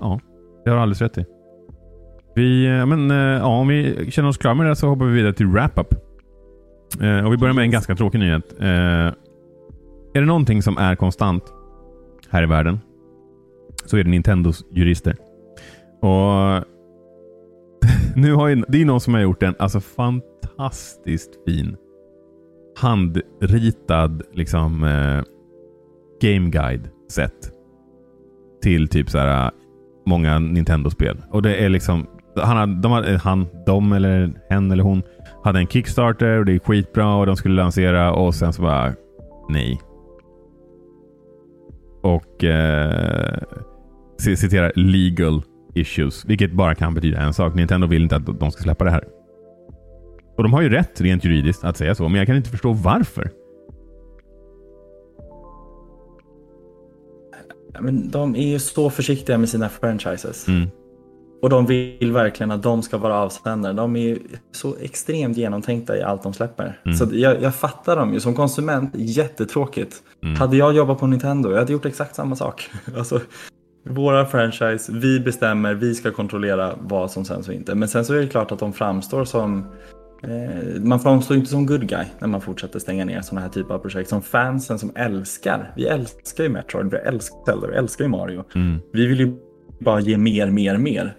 Ja, det har du alldeles rätt i. Vi, eh, men, eh, ja, om vi känner oss klara med det så hoppar vi vidare till wrap-up. Eh, och vi börjar med en ganska tråkig nyhet. Eh, är det någonting som är konstant här i världen så är det Nintendos jurister. Och nu har ju, det är någon som har gjort en alltså, fantastiskt fin handritad liksom eh, game guide set till typ så här många Nintendo-spel. Och det är liksom han, hade- de, eh, han, de eller hen eller hon hade en Kickstarter och det är skitbra och de skulle lansera och sen så bara nej. Och eh, ci- citerar legal issues, vilket bara kan betyda en sak. Nintendo vill inte att de ska släppa det här. Och de har ju rätt rent juridiskt att säga så, men jag kan inte förstå varför. Men de är ju så försiktiga med sina franchises. Mm. Och de vill verkligen att de ska vara avsändare. De är ju så extremt genomtänkta i allt de släpper. Mm. Så jag, jag fattar dem ju. Som konsument, jättetråkigt. Mm. Hade jag jobbat på Nintendo, jag hade gjort exakt samma sak. Alltså, våra franchise, vi bestämmer, vi ska kontrollera vad som sänds och inte. Men sen så är det klart att de framstår som eh, man framstår inte som good guy när man fortsätter stänga ner sådana här typer av projekt. Som fansen som älskar. Vi älskar ju Metroid, vi älskar Zelda, vi älskar ju Mario. Mm. Vi vill ju bara ge mer, mer, mer.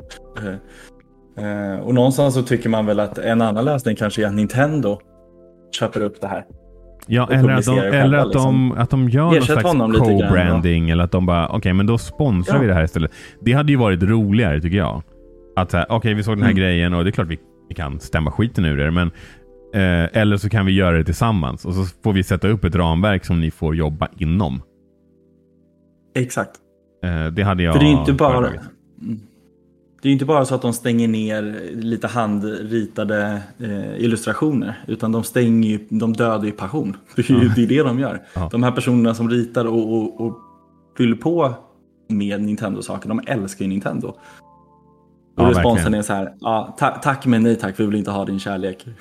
Eh, eh, och någonstans så tycker man väl att en annan lösning kanske är att Nintendo köper upp det här. Ja, eller, att de, eller att, de, att de gör någon slags co-branding. Eller att de bara, okej, men då sponsrar Ja. vi det här istället. Det hade ju varit roligare tycker jag. Att så här, okej, vi såg den här Mm. grejen och det är klart vi vi kan stämma skiten ur er. Men, eh, eller så kan vi göra det tillsammans och så får vi sätta upp ett ramverk som ni får jobba inom. Exakt. Eh, det hade jag För det är inte bara... föredragit. Mm. Det är inte bara så att de stänger ner lite handritade eh, illustrationer. Utan de stänger ju, de dödar ju passion. Det är ju det, är det de gör. Ja. De här personerna som ritar och, och, och fyller på med Nintendo-saker, de älskar ju Nintendo. Och Ja, responsen verkligen. är så här, ja, ta tack men nej tack, vi vill inte ha din kärlek.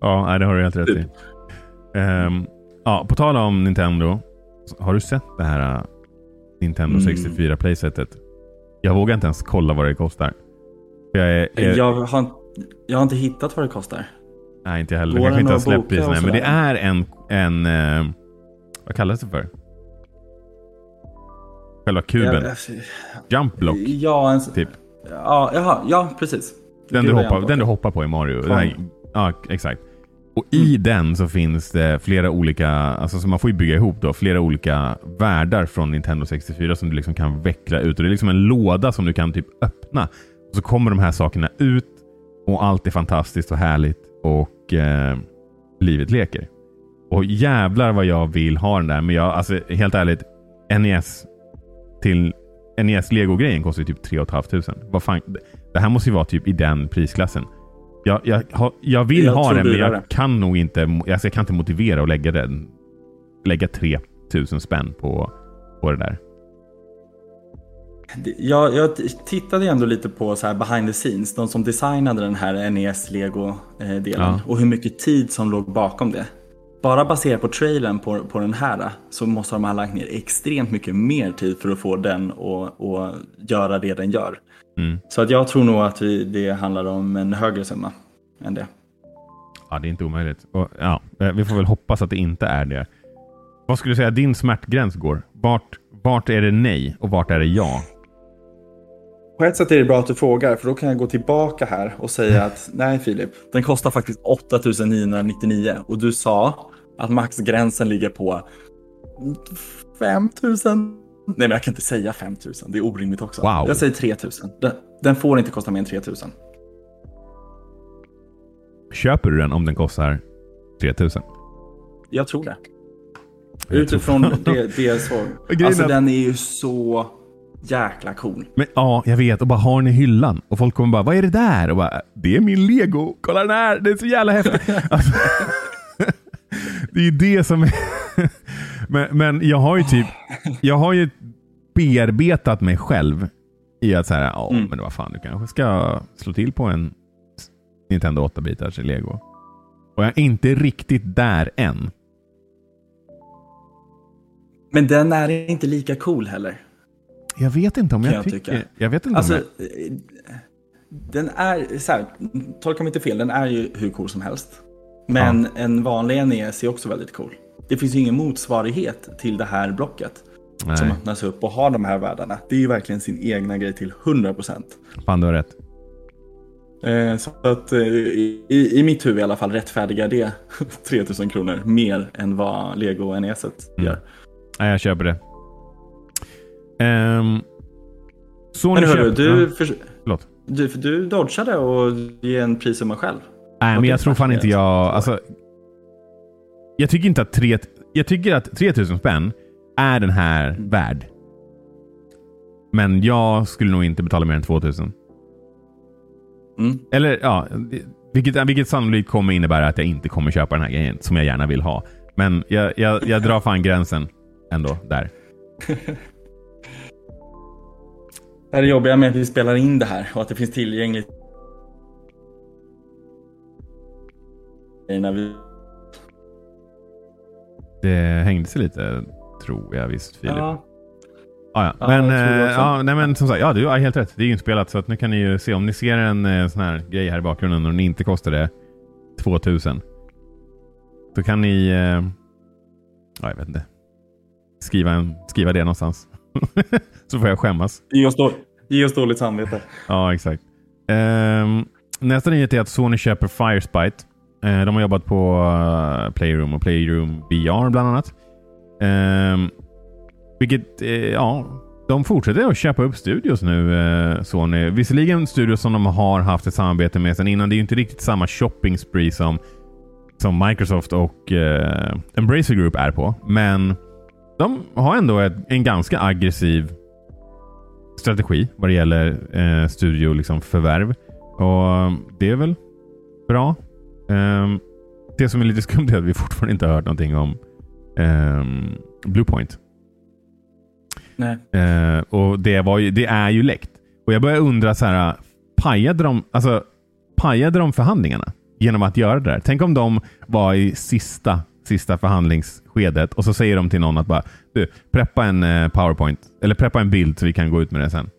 Ja, det har du helt rätt i. Ehm, ja, på tal om Nintendo. Har du sett det här Nintendo Mm. 64 playsetet? Jag vågar inte ens kolla vad det kostar. Jag är, är, Jag, har, jag har inte hittat vad det kostar. Nej, inte jag heller. Går Jag kanske inte har släppt priserna. Men det är en... en eh, vad kallas det för? Själva kuben. Jag, Jump block. ja, en, Typ. ja, jaha, ja, precis. Den du, hoppar, den du hoppar på i Mario. Ja, exakt. Och i Mm. den så finns det flera olika, alltså så man får ju bygga ihop då, flera olika världar från Nintendo 64 som du liksom kan veckla ut. Och det är liksom en låda som du kan typ öppna. Och så kommer de här sakerna ut och allt är fantastiskt och härligt och eh, livet leker. Och jävlar vad jag vill ha den där. Men jag, alltså helt ärligt, NES till NES Lego-grejen kostar ju typ 3 500. Vad fan, det här måste ju vara typ i den prisklassen. Jag, jag, har- jag vill Jag ha den, men jag kan nog inte, alltså jag kan inte motivera att lägga den. Lägga 3000 spänn på, på det där. Jag, jag tittade ändå lite på så här behind the scenes, de som designade den här NES Lego-delen Ja. och hur mycket tid som låg bakom det. Bara baserat på trailern på, på den här så måste de ha lagt ner extremt mycket mer tid för att få den att göra det den gör. Mm. Så att jag tror nog att vi, det handlar om en högre summa än det. Ja, det är inte omöjligt. Och, ja, eh, vi får väl hoppas att det inte är det. Vad skulle du säga din smärtgräns går? Vart, vart är det nej och vart är det ja? På ett sätt är det bra att du frågar, för då kan jag gå tillbaka här och säga att nej Filip, den kostar faktiskt 8999 och du sa att maxgränsen ligger på 5000. Nej men jag kan inte säga 5000, det är orimligt också. Wow. Jag säger 3000. Den, den får inte kosta mer än 3000. Köper du den om den kostar 3000? Jag tror det. Jag Utifrån tror- det, det. Grejen Alltså den är ju så jäkla cool. Men ja, jag vet. Och bara har den i hyllan. Och folk kommer bara, vad är det där? Och bara, det är min lego. Kolla den här, det är så jävla häftigt. Alltså, det är det som är... men, men jag har ju typ, jag har ju bearbetat mig själv i att säga, ja Mm. men vad fan, du kanske ska slå till på en Nintendo 8-bitars lego. Och jag är inte riktigt där än. Men den är inte lika cool heller. Jag vet inte om jag, jag tycker... tycka. Jag vet inte Alltså, om eh, den är, så här, tolka mig inte fel, den är ju hur cool som helst. Men en vanlig NES är också väldigt cool. Det finns ju ingen motsvarighet till det här blocket jag... som Nej, öppnas upp och har de här världarna. Det är ju verkligen sin egna grej till 100%. fan du har rätt. Eh, så att eh, i, i mitt huvud i alla fall rättfärdigar det 3000 kronor mer än vad Lego NES Mm. gör. Nej, jag köper det. Um, Sony Men hörru, köpte- du, Ja, för, du, för du dodgade och ge en prissumma själv. Nej, men jag tror fan inte jag... Alltså, jag tycker inte att, tre, jag tycker att 3000 spänn är den här Mm. värd. Men jag skulle nog inte betala mer än 2000. Mm. Eller ja, vilket, vilket sannolikt kommer innebära att jag inte kommer köpa den här grejen som jag gärna vill ha. Men jag, jag, jag drar fan gränsen ändå där. Det är jobbiga med att vi spelar in det här och att det finns tillgängligt. När vi... Det hängde sig lite, tror jag visst Filip. Ja, Ah, ja. Ja, Men, eh, ja, nej, men som sagt, ja, du har helt rätt. Det är ju inspelat så att nu kan ni ju se om ni ser en eh, sån här grej här i bakgrunden och den inte kostade 2000. Så kan ni, eh, ja jag vet inte, skriva, en, skriva det någonstans. så får jag skämmas. ge oss, då, ge oss dåligt samvete. Ja, exakt. Ehm, nästa nyhet är att Sony köper Firespite. Eh, de har jobbat på eh, Playroom och Playroom VR bland annat. Ehm, vilket, eh, ja, de fortsätter att köpa upp studios nu, eh, Sony. Visserligen studios som de har haft ett samarbete med sedan innan. Det är ju inte riktigt samma shopping spree som, som Microsoft och eh, Embracer Group är på. Men de har ändå ett, en ganska aggressiv strategi vad det gäller eh, studio liksom förvärv. Och det är väl bra. Um, det som är lite skumt är att vi fortfarande inte har hört någonting om um, Bluepoint. Nej. Uh, och det, var ju, det är ju läckt. Och jag börjar undra så här, pajade de, alltså, pajade de förhandlingarna genom att göra det där? Tänk om de var i sista, sista förhandlingsskedet och så säger de till någon att bara, du, preppa en uh, powerpoint, eller preppa en bild så vi kan gå ut med det sen.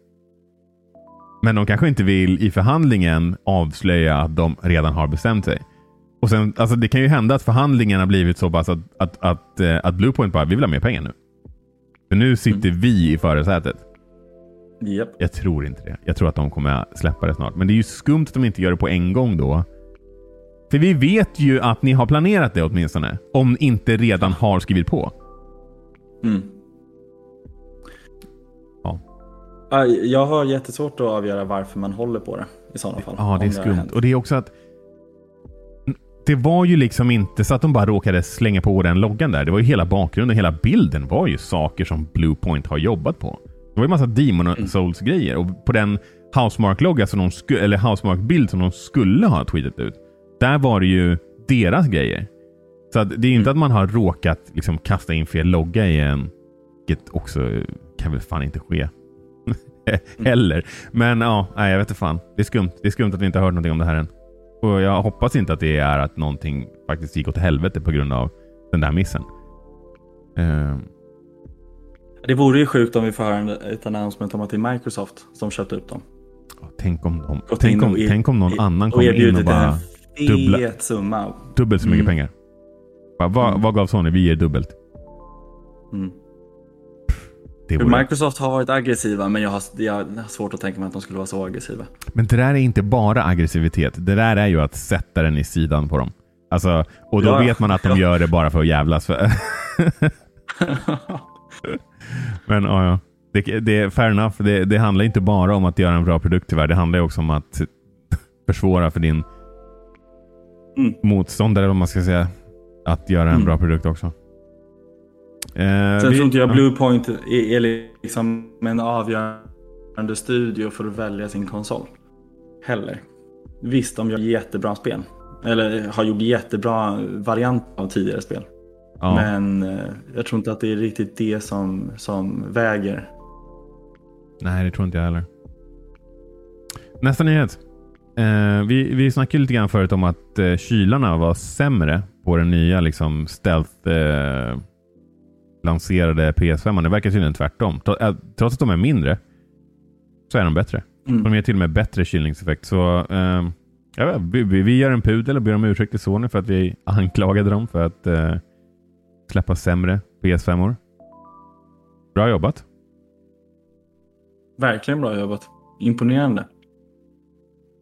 Men de kanske inte vill i förhandlingen avslöja att de redan har bestämt sig. Och sen, alltså det kan ju hända att förhandlingen har blivit så pass att, att, att, eh, att Bluepoint bara, vi vill ha mer pengar nu. För nu sitter mm. vi i förarsätet. Yep. Jag tror inte det. Jag tror att de kommer släppa det snart. Men det är ju skumt att de inte gör det på en gång då. För vi vet ju att ni har planerat det åtminstone. Om inte redan har skrivit på. Mm. Jag har jättesvårt att avgöra varför man håller på det i sådana fall. Ja, det är skumt. Och det är också att det var ju liksom inte så att de bara råkade slänga på den loggan där. Det var ju hela bakgrunden, hela bilden var ju saker som Bluepoint har jobbat på. Det var ju massa Demon mm. Souls-grejer och på den Housemark-logga, eller Housemark-bild som de skulle ha tweetat ut, där var det ju deras grejer. Så det är inte mm. att man har råkat liksom kasta in fel logga i en, vilket också kan väl fan inte ske. heller. Men ja, nej, jag vet inte fan. Det är skumt. Det är skumt att vi inte har hört någonting om det här än. Och jag hoppas inte att det är att någonting faktiskt gick åt helvete på grund av den där missen. Uh... Det vore ju sjukt om vi får höra ett announcement om att det är Microsoft som köpt upp dem. Tänk om, de, tänk om, tänk om någon annan kommer in och bara dubbla, summa. dubbelt så mycket mm. pengar. Bara, vad, mm. vad gav Sony? Vi ger dubbelt. Mm. Vore... Microsoft har varit aggressiva men jag har, jag har svårt att tänka mig att de skulle vara så aggressiva. Men det där är inte bara aggressivitet. Det där är ju att sätta den i sidan på dem. Alltså, och då ja, vet man att de gör det bara för att jävlas. För... men ja, ja. Det, det är fair enough. Det, det, handlar inte bara om att göra en bra produkt tyvärr. Det handlar också om att försvåra för din mm. motståndare, om man ska säga, att göra en mm. bra produkt också. Eh, Sen vi, tror inte jag Bluepoint är, är liksom en avgörande studio för att välja sin konsol. Heller. Visst, de gör jättebra spel. Eller har gjort jättebra variant av tidigare spel. Ja. Men eh, jag tror inte att det är riktigt det som, som väger. Nej, det tror inte jag heller. Nästa nyhet. Eh, vi, vi snackade lite grann förut om att eh, kylarna var sämre på den nya liksom, stealth eh, lanserade PS5. Det verkar tydligen tvärtom. Äh, trots att de är mindre så är de bättre. Mm. De ger till och med bättre kylningseffekt. Så, eh, ja, vi, vi gör en pudel och ber om ursäkt till Sony för att vi anklagade dem för att eh, släppa sämre PS5-or. Bra jobbat. Verkligen bra jobbat. Imponerande.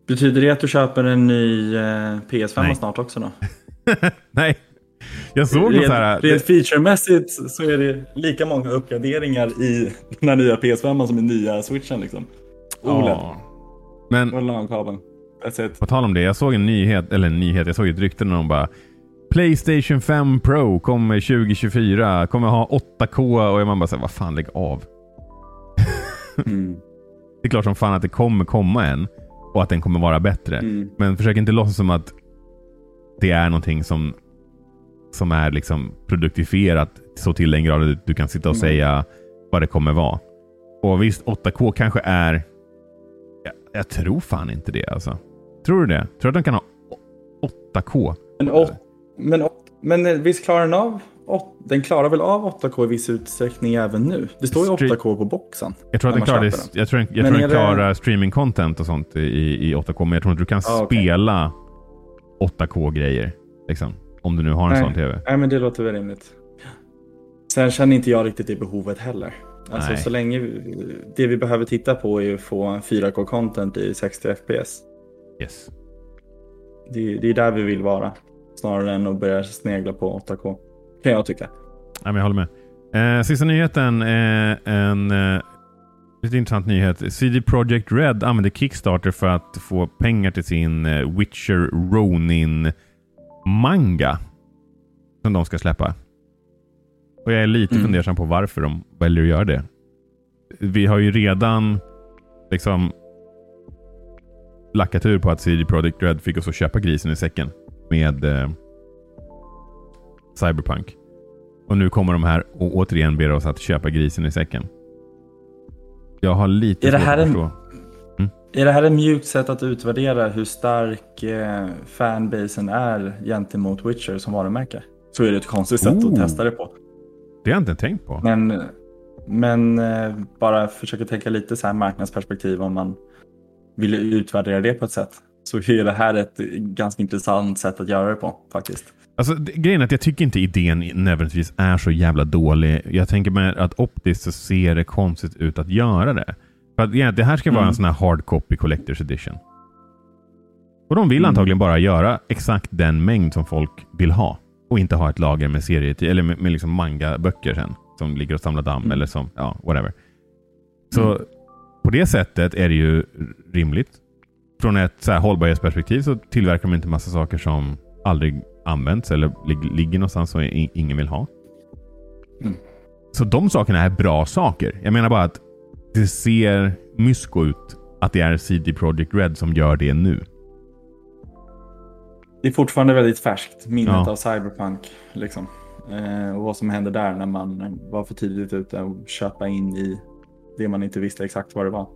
Betyder det att du köper en ny eh, PS5 Nej. snart också då? Nej, jag såg rent, så här. Rent featuremässigt så är det lika många uppgraderingar i den här nya PS5 som i nya switchen liksom. OLED. Ja. Men på tal om det, jag såg en nyhet, eller en nyhet, jag såg ett rykte när de bara Playstation 5 Pro kommer 2024, kommer ha 8K och man bara säger vad fan lägg av. Mm. det är klart som fan att det kommer komma en och att den kommer vara bättre. Mm. Men försök inte låtsas som att det är någonting som som är liksom produktifierat så till den grad att du kan sitta och mm. säga vad det kommer vara. Och visst, 8K kanske är... Jag, jag, tror fan inte det alltså. Tror du det? Tror du att de kan ha 8K? Men, men, men eh, visst klarar den av den klarar väl av 8K i viss utsträckning även nu? Det står ju 8K på boxen. Jag tror att den klarar, det, jag tror, jag tror den klarar det... streaming content och sånt i, i 8K, men jag tror inte du kan ah, spela okay. 8K-grejer. Liksom. Om du nu har en Nej. sån TV. Nej, men det låter väl rimligt. Sen känner inte jag riktigt det behovet heller. Alltså Nej. så länge vi, det vi behöver titta på är att få 4K-content i 60 FPS. Yes. Det, det, är där vi vill vara. Snarare än att börja snegla på 8K. Kan jag tycka. Ja, men jag håller med. Eh, sista nyheten är en eh, Lite intressant nyhet. CD Projekt Red använder Kickstarter för att få pengar till sin eh, Witcher Ronin manga. Som de ska släppa. Och jag är lite Mm. fundersam på varför de väljer att göra det. Vi har ju redan liksom lackat ur på att CD Projekt Red fick oss att köpa grisen i säcken med eh, Cyberpunk. Och nu kommer de här och återigen ber oss att köpa grisen i säcken. Jag har lite Är svårt att en- förstå. Är det här ett mjukt sätt att utvärdera hur stark eh, fanbasen är gentemot Witcher som varumärke? Så är det ett konstigt sätt Oh. att testa det på. Det har jag inte tänkt på. Men, men eh, bara försöka tänka lite så här marknadsperspektiv om man vill utvärdera det på ett sätt. Så är det här ett ganska intressant sätt att göra det på faktiskt. Alltså, grejen är att jag tycker inte idén nödvändigtvis är så jävla dålig. Jag tänker mig att optiskt så ser det konstigt ut att göra det. För att, ja, det här ska vara Mm. en sån här hard copy collector's edition. Och de vill Mm. antagligen bara göra exakt den mängd som folk vill ha. Och inte ha ett lager med serie eller med, med liksom manga-böcker sen. Som ligger och samlar damm Mm. eller som, ja, whatever. Så Mm. på det sättet är det ju rimligt. Från ett så här hållbarhetsperspektiv så tillverkar de inte massa saker som aldrig används eller lig- ligger någonstans som ingen vill ha. Mm. Så de sakerna är bra saker. Jag menar bara att det ser mysko ut att det är CD Projekt Red som gör det nu. Det är fortfarande väldigt färskt, minnet Ja. av Cyberpunk. Liksom. Eh, och vad som hände där när man var för tidigt ute och köpa in i det man inte visste exakt vad det var.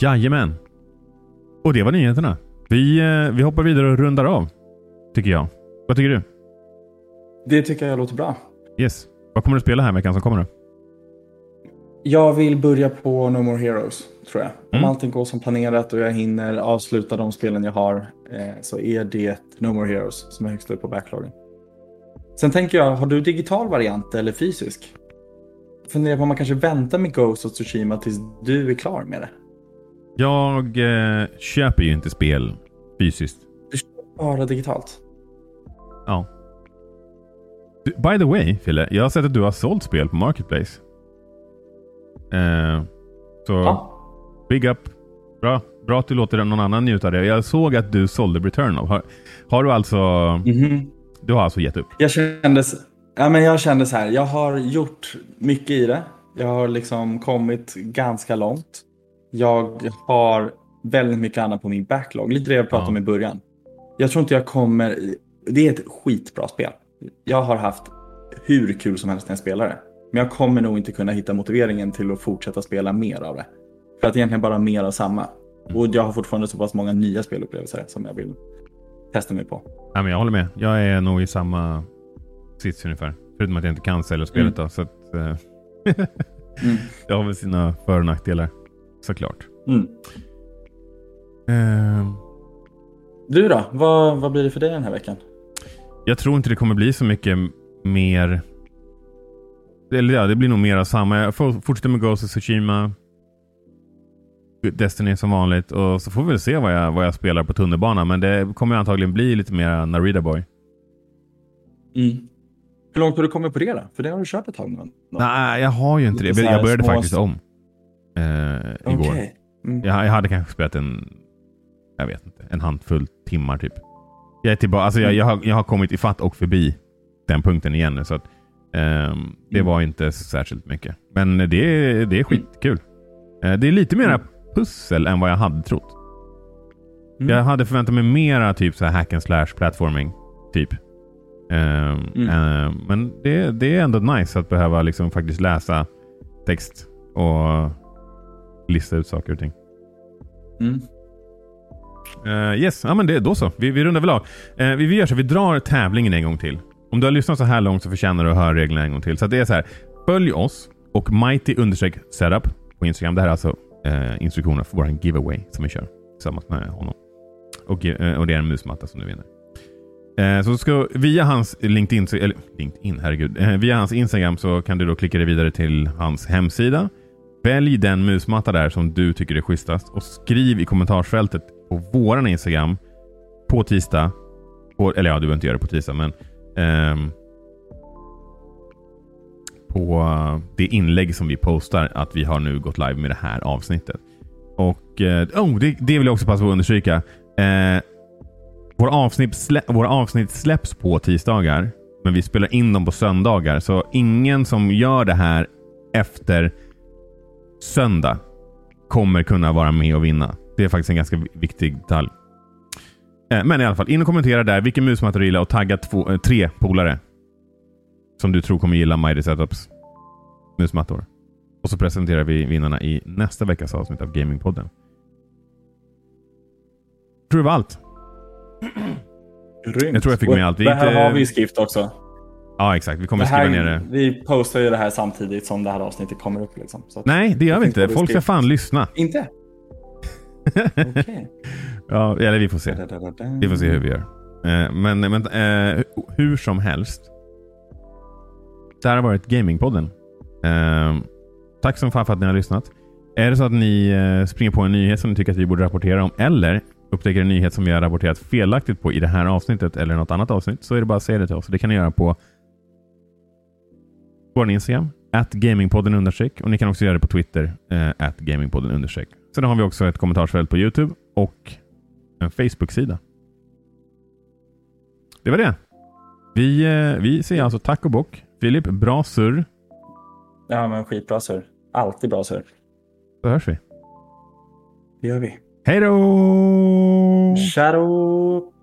Jajamän. Och det var nyheterna. Vi, eh, vi hoppar vidare och rundar av. Tycker jag. Vad tycker du? Det tycker jag låter bra. Yes. Vad kommer du spela här veckan som kommer? Då? Jag vill börja på No More Heroes, tror jag. Om Mm. allting går som planerat och jag hinner avsluta de spelen jag har eh, så är det No More Heroes som är högst upp på backloggen. Sen tänker jag, har du digital variant eller fysisk? Funderar på om man kanske väntar med Ghost of Tsushima tills du är klar med det. Jag eh, köper ju inte spel fysiskt. Du kör bara digitalt. Ja. By the way, Fille. Jag har sett att du har sålt spel på Marketplace. Eh, så Ja. big up. Bra. Bra att du låter någon annan njuta av det. Jag såg att du sålde Returnal. Har, har du alltså... Mhm. Du har alltså gett upp? Jag kände, ja, men jag kände så här, jag har gjort mycket i det. Jag har liksom kommit ganska långt. Jag har väldigt mycket annat på min backlog. Lite det jag pratade Ja. om i början. Jag tror inte jag kommer... Det är ett skitbra spel. Jag har haft hur kul som helst när jag spelar det. Men jag kommer nog inte kunna hitta motiveringen till att fortsätta spela mer av det. För att egentligen bara mer av samma. Och jag har fortfarande så pass många nya spelupplevelser som jag vill testa mig på. Ja, men jag håller med. Jag är nog i samma sits ungefär. Förutom att jag inte kan sälja spelet. Då, så att, eh, Mm. det har väl sina för och nackdelar. Såklart. Mm. Eh, Du då? Vad, vad blir det för dig den här veckan? Jag tror inte det kommer bli så mycket mer. Eller ja, det blir nog mer av samma. Jag får fortsätta med Ghost of Tsushima. Destiny som vanligt. Och så får vi väl se vad jag, vad jag spelar på tunnelbanan. Men det kommer antagligen bli lite mer Narita Boy. Mm. Hur långt har du kommit på det då? För det har du kört ett tag nu. Nej, jag har ju inte det. Lite så Jag började små- faktiskt om. Eh, igår. Okej. Mm. Jag, jag hade kanske spelat en, jag vet inte, en handfull timmar typ. Jag är tillbaka, alltså jag, jag, har, jag har kommit ifatt och förbi den punkten igen nu. Så att, ehm, det Mm. var inte särskilt mycket. Men det, är- det är skitkul. Eh, det är lite mera Mm. pussel än vad jag hade trott. Mm. Jag hade förväntat mig mera typ så här hack and slash platforming. Typ. Ehm, Mm. ehm, men det, det är ändå nice att behöva liksom faktiskt läsa text och lista ut saker och ting. Mm. Uh, yes, ja, men det, då så. Vi, vi rundar väl av. Eh, vi, vi gör så, vi drar tävlingen en gång till. Om du har lyssnat så här långt så förtjänar du att höra reglerna en gång till. Så att det är så här. Följ oss och mighty understreck setup på Instagram. Det här är alltså eh, instruktionerna för vår giveaway som vi kör tillsammans med honom. Och, eh, och det är en musmatta som du vinner. Eh, så ska, via hans LinkedIn, så- eller LinkedIn, herregud. Eh, via hans Instagram så kan du då klicka dig vidare till hans hemsida. Välj den musmatta där som du tycker är schysstast och skriv i kommentarsfältet på våran Instagram på tisdag. På, eller ja, du behöver inte göra det på tisdag, men Ehm, på det inlägg som vi postar att vi har nu gått live med det här avsnittet. Och eh, oh, det, det vill jag också passa på att understryka. Eh, våra, avsnitt slä, våra avsnitt släpps på tisdagar, men vi spelar in dem på söndagar. Så ingen som gör det här efter söndag kommer kunna vara med och vinna. Det är faktiskt en ganska viktig detalj. Eh, men i alla fall, in och kommentera där vilken musmatta du gillar och tagga två, eh, tre polare som du tror kommer gilla Mighty Setups musmattor. Och så presenterar vi vinnarna i nästa veckas avsnitt av Gamingpodden. Jag tror det var allt. Grymt. Jag tror jag fick med allt. Vi det här inte- har vi i skrift också. Ja, exakt. Vi kommer Det här, skriva ner det. Vi postar ju det här samtidigt som det här avsnittet kommer upp. Liksom. Nej, det gör vi inte. Folk ska fan lyssna. Inte? Okej. Ja, eller vi får se. Vi får se hur vi gör. Eh, Men, men eh, hur som helst. Det här har varit Gamingpodden. Eh, tack som fan för att ni har lyssnat. Är det så att ni springer på en nyhet som ni tycker att vi borde rapportera om eller upptäcker en nyhet som vi har rapporterat felaktigt på i det här avsnittet eller något annat avsnitt så är det bara att säga det till oss. Det kan ni göra på vår Instagram, at gamingpodden understreck och ni kan också göra det på Twitter, at gamingpodden understreck. Sen har vi också ett kommentarsfält på Youtube och Facebook-sida. Det var det. Vi, eh, vi säger alltså tack och bock. Filip, bra surr. Ja, men skitbra sur. Alltid bra sur. Så hörs vi. Det gör vi. Hej då! Shadow